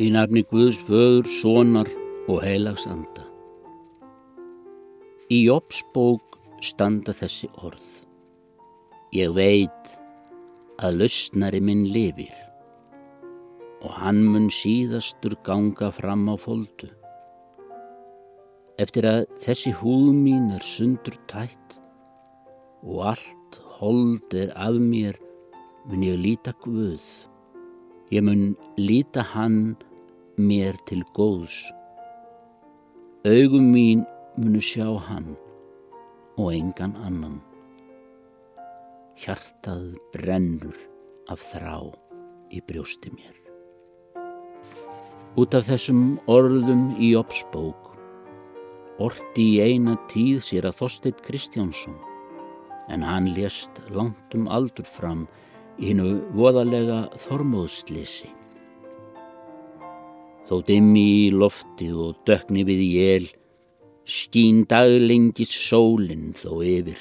Í nafni Guðs föður, sonar og heilags anda. Í Jópsbók standa þessi orð. Ég veit að lausnari minn lifir og hann mun síðastur ganga fram á fóldu. Eftir að þessi húð mín er sundur tætt og allt hold er af mér mun ég líta Guð. Ég mun líta hann mér til góðs. Augum mín munu sjá hann og engan annan. Hjartað brennur af þrá í brjósti mér. Út af þessum orðum í opsbók orti í eina tíð sér að Þorsteit Kristjánsson en hann lést langt um aldur fram í hennu voðalega þormóðslisi. Þó dimmi í lofti og dökni við jél, skín daglengis sólinn þó yfir.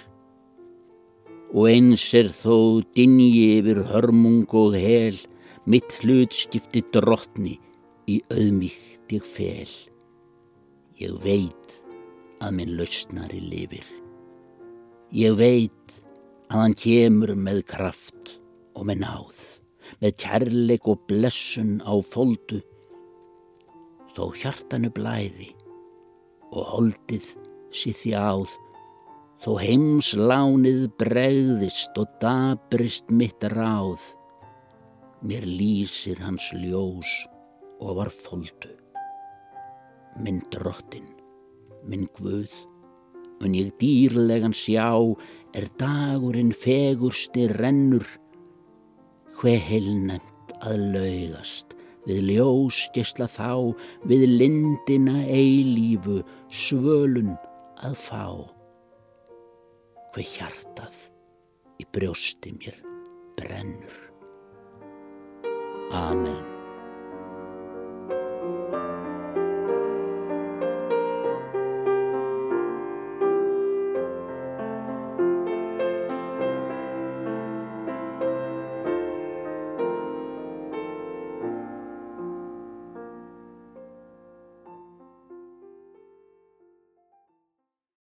Og eins er þó dingi yfir hörmung og hel, mitt hlut skipti drottni í auðmíkt ég fel. Ég veit að minn lausnari lifir. Ég veit að hann kemur með kraft og með náð, með kærleik og blessun á fóldu þó hjartanu blæði og holdið síð þjáð, þó heimslánið bregðist og dabrist mitt ráð, mér lýsir hans ljós og var foldu. Minn drottin, minn guð, mun ég dýrlegan sjá, er dagurinn fegursti rennur, hve heilnæmt að laugast, við ljós gesla þá, við lindina eilífu, svölun að fá. Hver hjartað í brjósti mér brennur. Amen.